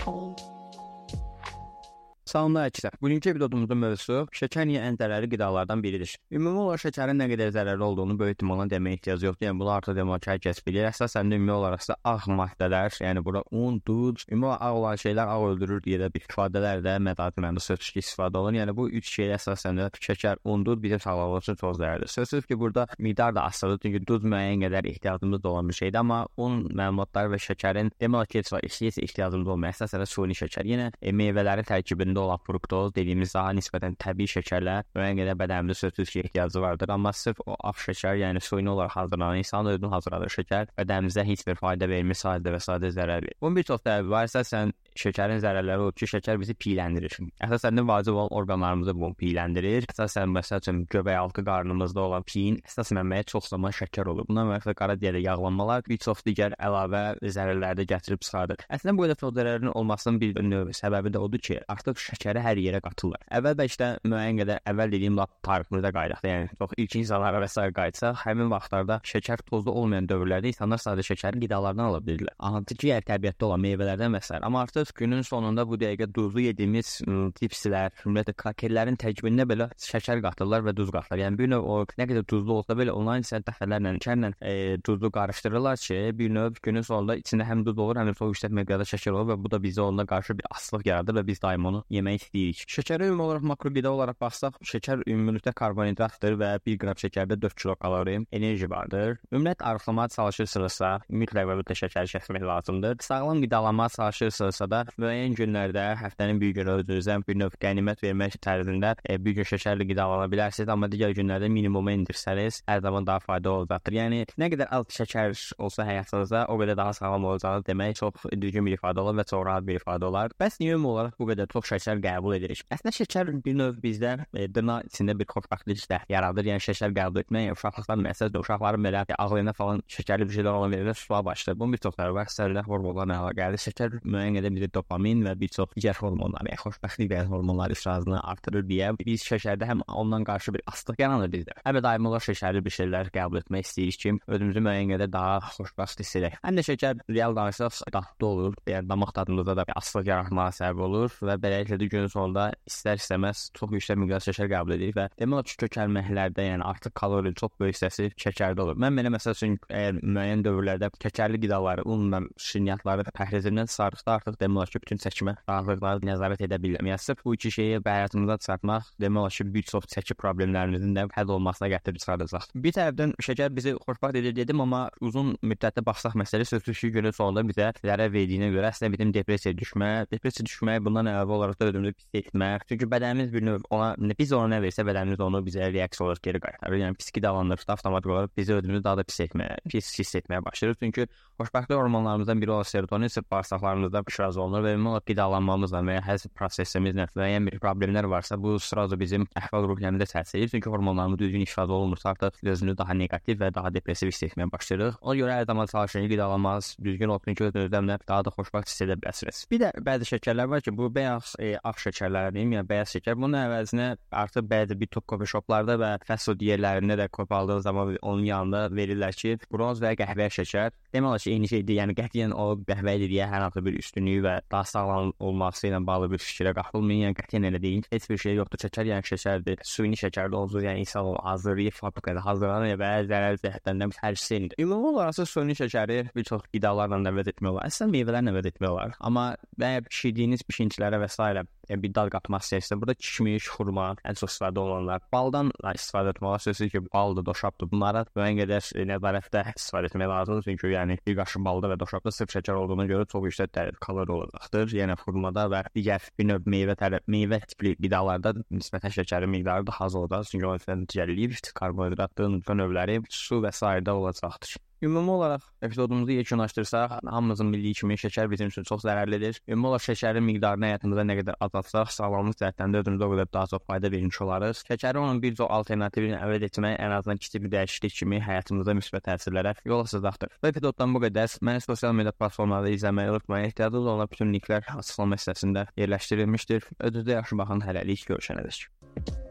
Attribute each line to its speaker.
Speaker 1: home. Salamlar əkizlər. Bugünkü videomuzun mövzusu şəkər niyə ən zərərli qidalardan biridir. Ümumi olaraq şəkərin nə qədər zərərli olduğunu böyük ehtimalla deməyə ehtiyac yoxdur. Yəni bunu artıq demək ki, hər bilir. Əsasən ümumi olaraq isə ağ maddələr, yəni bura un, duz, ümumi ağ olan şeylər ağ öldürür deyə də bir ifadələr də mədaci mənada sözsüz istifadə olunur. Yəni bu üç şey əsasən də şəkər, un, duz bizim sağlamlığımız üçün çox zərərlidir. Sözsüz ki, burada miqdar da asılıdır, çünki duz müəyyən qədər ehtiyacımız olan bir şeydir, amma un məlumatları və şəkərin demək ki, heç ehtiyacımız olmayan əsasən suni şəkər. Yenə e, meyvələrin tərkibində olan fruktoz dediyimiz daha nisbətən təbii şəkərlər müəyyən qədər bədənimizdə sözsüz ki, ehtiyacı vardır, amma sırf o ağ şəkər, yəni suyun olaraq hazırlanan insan özünün hazırladığı şəkər bədənimizə heç bir fayda vermir, sadə və sadə zərər verir. Bunun bir çox səbəbi var, əsasən şəkərin zərərləri odur ki, şəkər bizi piyləndirir. Əsasən də vacib olan orqanlarımızı bu piyləndirir. Əsasən məsəl üçün göbək altı qarnımızda olan piyin əsas mənbəyi çox zaman şəkər olur. Buna məsəl qaraciyərdə yağlanmalar bir çox digər əlavə zərərləri də gətirib çıxardır. Əslində bu çox zərərin olmasının bir növ səbəbi də odur ki, artıq şəkəri hər yerə qatırlar. Əvvəl bəlkə müəyyən qədər əvvəl dediyim lap tariximizdə qayıdaq. Yəni çox ilk insanlara və sair qayıtsaq, həmin vaxtlarda şəkər tozlu olmayan dövrlərdə insanlar sadə şəkəri qidalardan ala bilirdilər. Hansı ki, yəni təbiətdə olan meyvələrdən və s. Amma artıq günün sonunda bu dəqiqə duzlu yediyimiz tipslər, ümumiyyətlə krakerlərin tərkibində belə şəkər qatırlar və duz qatırlar. Yəni bir növ o nə qədər duzlu olsa belə onların isə dəfələrlə şəkərlə e, duzlu qarışdırırlar ki, bir növ günün sonunda içində həm duz olur, həm də çox yüksək miqdarda şəkər olur və bu da bizə onunla qarşı bir asılılıq yaradır və biz daim onu yemək istəyirik. Şəkərə ümumi olaraq makroqida olaraq baxsaq, şəkər ümumilikdə karbonhidratdır və 1 qram şəkərdə 4 kilokalori enerji vardır. Ümumiyyətlə arıqlamağa çalışırsınızsa, mütləq və mütləq şəkəri kəsmək lazımdır. Sağlam qidalanmağa çalışırsınızsa da müəyyən günlərdə həftənin bir günü özünüzə bir növ qənimət vermək tərzində e, bir gün şəkərli qidalana bilərsiniz, amma digər günlərdə minimuma endirsəniz, hər zaman daha faydalı olacaqdır. Yəni nə qədər az şəkər olsa həyatınızda, o qədər daha sağlam olacağınız demək çox düzgün bir ifadə olar və çox rahat bir ifadə olar. Bəs niyə ümumi olaraq bu qədər çox şəkər qəbul edirik? Əslində şəkər bir növ bizdə e, dırnaq içində bir xoşbəxtlik də yaradır. Yəni şəkər qəbul etmək uşaqlıqdan məsələn uşaqların belə ağlına falan şəkərli bir şeylər olan verirlər, suya başlayır. Bunun bir çox səbəbi var. Səbəblər hormonlarla əlaqəlidir. Şəkər müəyyən qədər bizə dopamin və bir çox digər hormonlar, yəni xoşbəxtlik verən hormonlar ifrazını artırır deyə biz şəkərdə həm ondan qarşı bir asılılıq yaranır bizdə. Həm də daimi olaraq şəkərli bir şeylər qəbul etmək istəyirik ki, özümüzü müəyyən qədər daha xoşbəxt hiss edək. Həm də şəkər real danışsaq dadlı olur, yəni damaq tadımızda da bir asılılıq yaratmağa səbəb olur və beləliklə də günün sonunda istər-istəməz çox yüksək miqdar şəkər qəbul edirik və demək olar ki, kökəlməklərdə, yəni artıq kalori çox böyük hissəsi şəkərdə olur. Mən belə məsəl üçün əgər müəyyən dövrlərdə şəkərli qidaları, və şirniyyatları pəhrizimdən sarıqda artıq demək olar ki, bütün çəkimə rahatlıqla nəzarət edə bilirəm. Yəni sırf bu iki şeyi həyatımızda çıxartmaq demək olar ki, bir çox çəki problemlərimizin də həll olmasına gətirib çıxardacaq. Bir tərəfdən şəkər bizi xoşbəxt edir dedim, amma uzun müddətdə baxsaq məsələ sözsüz ki, günün sonunda bizə zərər verdiyinə görə əslində bizim depressiyaya düşmə, depressiyaya düşməyə bundan əlavə olaraq da özümüzü pis etmək. Çünki bədənimiz bir növ ona biz ona nə versə bədənimiz onu bizə reaksiya olaraq geri qaytarır. Yəni pis qidalanırsa avtomatik olaraq bizi özümüzü daha da pis etməyə, pis hiss etməyə başlayırıq. Çünki xoşbəxtlik hormonlarımızdan biri olan serotonin sırf bağırsaqlarımızda ifraz olunur və ümumi olaraq qidalanmamızla və ya həzm prosesimizlə müəyyən bir problemlər varsa, bu sırada bizim əhval-ruhiyyəmizə təsir edir. Çünki hormonlarımız düzgün ifraz olunmursa, artıq özünü daha neqativ və daha depressiv hiss etməyə başlayırıq. Ona görə hər zaman çalışın qidalanmanız düzgün olsun ki, özünüzdən də daha da xoşbəxt hiss edə biləsiniz. Bir də bəzi şəkərlər var ki, bu bəyaz e, ağ şəkərlər deyim, yəni bəyaz şəkər. Bunun əvəzinə artıq bəzi bir top kofe shoplarda və fast food yerlərində də kopaldığınız zaman onun yanında verirlər ki, bronz və qəhvə şəkər. Demək olar ki, eyni şeydir. Yəni qətiyyən o qəhvə dediyə hər hansı bir üstünlüyü və daha sağlam olması ilə bağlı bir fikrə qapılmayın. Yəni qətiyyən elə deyil. Heç bir şey yoxdur. Şəkər yəni şəkərdir. Suyunu şəkərli olsun, yəni insan onu hazırlayıb fabrikada hazırlanır və zərər cəhətdən də hər şeydir. Ümumi olaraq suyunu şəkəri bir çox qidalarla da əvəz etmək olar. Əslində meyvələrlə əvəz etmək olar. Amma əgər bişirdiyiniz bişincilərə və s. yəni bir dad qatmaq istəyirsə, burada kişmiş, xurma ən çox istifadə olunanlar. Baldan istifadə etmək olar. Sözsüz ki, baldır, doşabdır. Bunlara müəyyən qədər nəzarətdə istifadə etmək lazımdır. Çünki yəni bir qaşıq balda və doşabda sırf şəkər olduğuna görə çox yüksək kalori olacaqdır. Yəni xurmada və digər bir növ meyvə tərəf meyvə tipli qidalarda nisbətən şəkərin miqdarı daha az olacaq. Çünki onun cəlliyi, karbohidratlı növləri, su və sairə olacaqdır. Ümumi olaraq epizodumuzu yekunlaşdırsaq, hamımızın bildiyi kimi şəkər bizim üçün çox zərərlidir. Ümumi olaraq şəkərin miqdarını həyatımızda nə qədər azaltsaq, sağlamlıq cəhətdən də özümüzə o qədər daha çox fayda vermiş olarıq. Şəkəri onun bir çox alternativini əvəz etmək ən azından kiçik bir dəyişiklik kimi həyatımızda müsbət təsirlərə yol açacaqdır. Bu epizoddan bu qədər. Məni sosial media platformalarında izləməyi unutmayın. Ehtiyacınız olan bütün linklər açıqlama hissəsində yerləşdirilmişdir. Özünüzə yaxşı baxın. Hələlik görüşənədək.